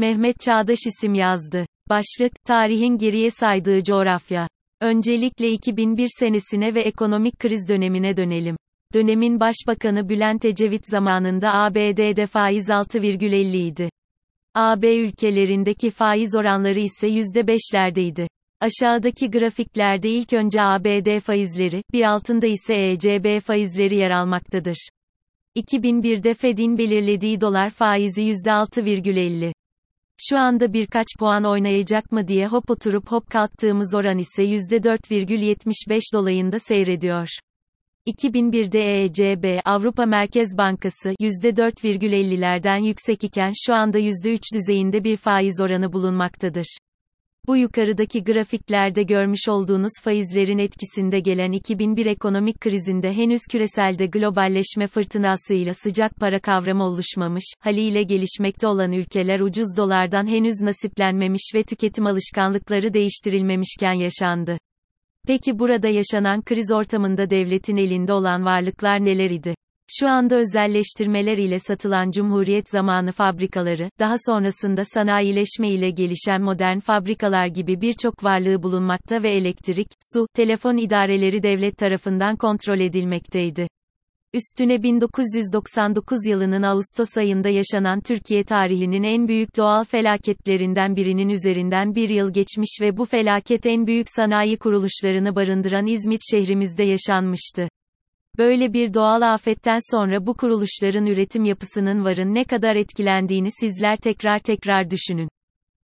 Mehmet Çağdaş isim yazdı. Başlık, tarihin geriye saydığı coğrafya. Öncelikle 2001 senesine ve ekonomik kriz dönemine dönelim. Dönemin başbakanı Bülent Ecevit zamanında ABD'de faiz 6,50 idi. AB ülkelerindeki faiz oranları ise %5'lerdeydi. Aşağıdaki grafiklerde ilk önce ABD faizleri, bir altında ise ECB faizleri yer almaktadır. 2001'de Fed'in belirlediği dolar faizi %6,50. Şu anda birkaç puan oynayacak mı diye hop oturup hop kalktığımız oran ise %4,75 dolayında seyrediyor. 2001'de ECB Avrupa Merkez Bankası %4,50'lerden yüksek iken şu anda %3 düzeyinde bir faiz oranı bulunmaktadır. Bu yukarıdaki grafiklerde görmüş olduğunuz faizlerin etkisinde gelen 2001 ekonomik krizinde henüz küreselde globalleşme fırtınasıyla sıcak para kavramı oluşmamış, haliyle gelişmekte olan ülkeler ucuz dolardan henüz nasiplenmemiş ve tüketim alışkanlıkları değiştirilmemişken yaşandı. Peki burada yaşanan kriz ortamında devletin elinde olan varlıklar neler idi? Şu anda özelleştirmeler ile satılan Cumhuriyet zamanı fabrikaları, daha sonrasında sanayileşme ile gelişen modern fabrikalar gibi birçok varlığı bulunmakta ve elektrik, su, telefon idareleri devlet tarafından kontrol edilmekteydi. Üstüne 1999 yılının Ağustos ayında yaşanan Türkiye tarihinin en büyük doğal felaketlerinden birinin üzerinden bir yıl geçmiş ve bu felaket en büyük sanayi kuruluşlarını barındıran İzmit şehrimizde yaşanmıştı. Böyle bir doğal afetten sonra bu kuruluşların üretim yapısının varın ne kadar etkilendiğini sizler tekrar tekrar düşünün.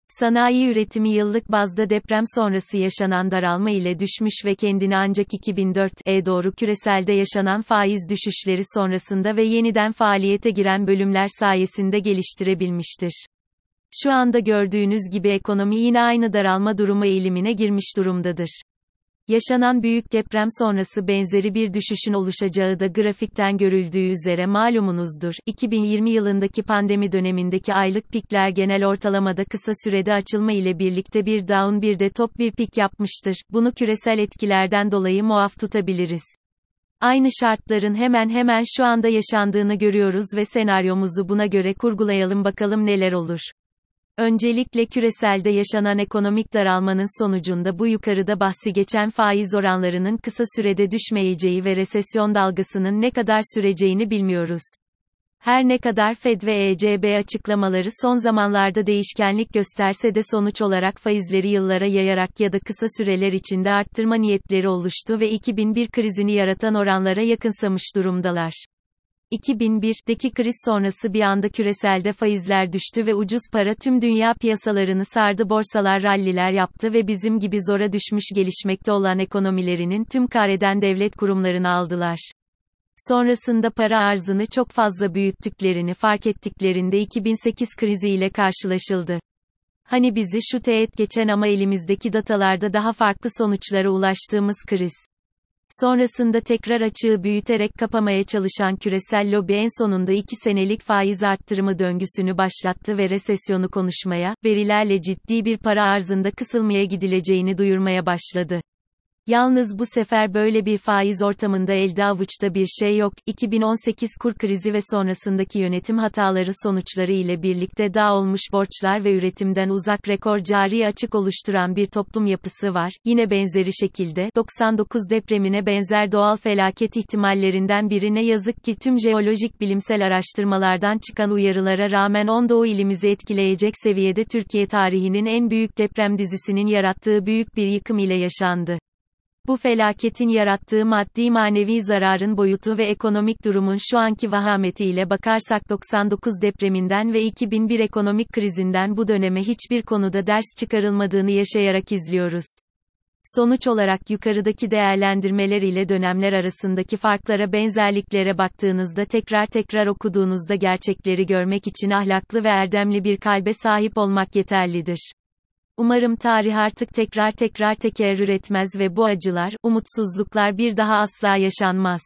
Sanayi üretimi yıllık bazda deprem sonrası yaşanan daralma ile düşmüş ve kendini ancak 2004'e doğru küreselde yaşanan faiz düşüşleri sonrasında ve yeniden faaliyete giren bölümler sayesinde geliştirebilmiştir. Şu anda gördüğünüz gibi ekonomi yine aynı daralma durumu eğilimine girmiş durumdadır. Yaşanan büyük deprem sonrası benzeri bir düşüşün oluşacağı da grafikten görüldüğü üzere malumunuzdur. 2020 yılındaki pandemi dönemindeki aylık pikler genel ortalamada kısa sürede açılma ile birlikte bir down bir de top bir pik yapmıştır. Bunu küresel etkilerden dolayı muaf tutabiliriz. Aynı şartların hemen hemen şu anda yaşandığını görüyoruz ve senaryomuzu buna göre kurgulayalım bakalım neler olur. Öncelikle küreselde yaşanan ekonomik daralmanın sonucunda bu yukarıda bahsi geçen faiz oranlarının kısa sürede düşmeyeceği ve resesyon dalgasının ne kadar süreceğini bilmiyoruz. Her ne kadar Fed ve ECB açıklamaları son zamanlarda değişkenlik gösterse de sonuç olarak faizleri yıllara yayarak ya da kısa süreler içinde arttırma niyetleri oluştu ve 2001 krizini yaratan oranlara yakınsamış durumdalar. 2001'deki kriz sonrası bir anda küreselde faizler düştü ve ucuz para tüm dünya piyasalarını sardı borsalar ralliler yaptı ve bizim gibi zora düşmüş gelişmekte olan ekonomilerinin tüm kareden devlet kurumlarını aldılar. Sonrasında para arzını çok fazla büyüttüklerini fark ettiklerinde 2008 kriziyle karşılaşıldı. Hani bizi şu teğet geçen ama elimizdeki datalarda daha farklı sonuçlara ulaştığımız kriz. Sonrasında tekrar açığı büyüterek kapamaya çalışan küresel lobi en sonunda 2 senelik faiz arttırımı döngüsünü başlattı ve resesyonu konuşmaya, verilerle ciddi bir para arzında kısılmaya gidileceğini duyurmaya başladı. Yalnız bu sefer böyle bir faiz ortamında elde avuçta bir şey yok. 2018 kur krizi ve sonrasındaki yönetim hataları sonuçları ile birlikte dağ olmuş borçlar ve üretimden uzak rekor cari açık oluşturan bir toplum yapısı var. Yine benzeri şekilde 99 depremine benzer doğal felaket ihtimallerinden biri ne yazık ki tüm jeolojik bilimsel araştırmalardan çıkan uyarılara rağmen 10 doğu ilimizi etkileyecek seviyede Türkiye tarihinin en büyük deprem dizisinin yarattığı büyük bir yıkım ile yaşandı. Bu felaketin yarattığı maddi manevi zararın boyutu ve ekonomik durumun şu anki vahametiyle bakarsak 99 depreminden ve 2001 ekonomik krizinden bu döneme hiçbir konuda ders çıkarılmadığını yaşayarak izliyoruz. Sonuç olarak yukarıdaki değerlendirmeler ile dönemler arasındaki farklara benzerliklere baktığınızda tekrar tekrar okuduğunuzda gerçekleri görmek için ahlaklı ve erdemli bir kalbe sahip olmak yeterlidir. Umarım tarih artık tekrar tekrar tekerrür etmez ve bu acılar, umutsuzluklar bir daha asla yaşanmaz.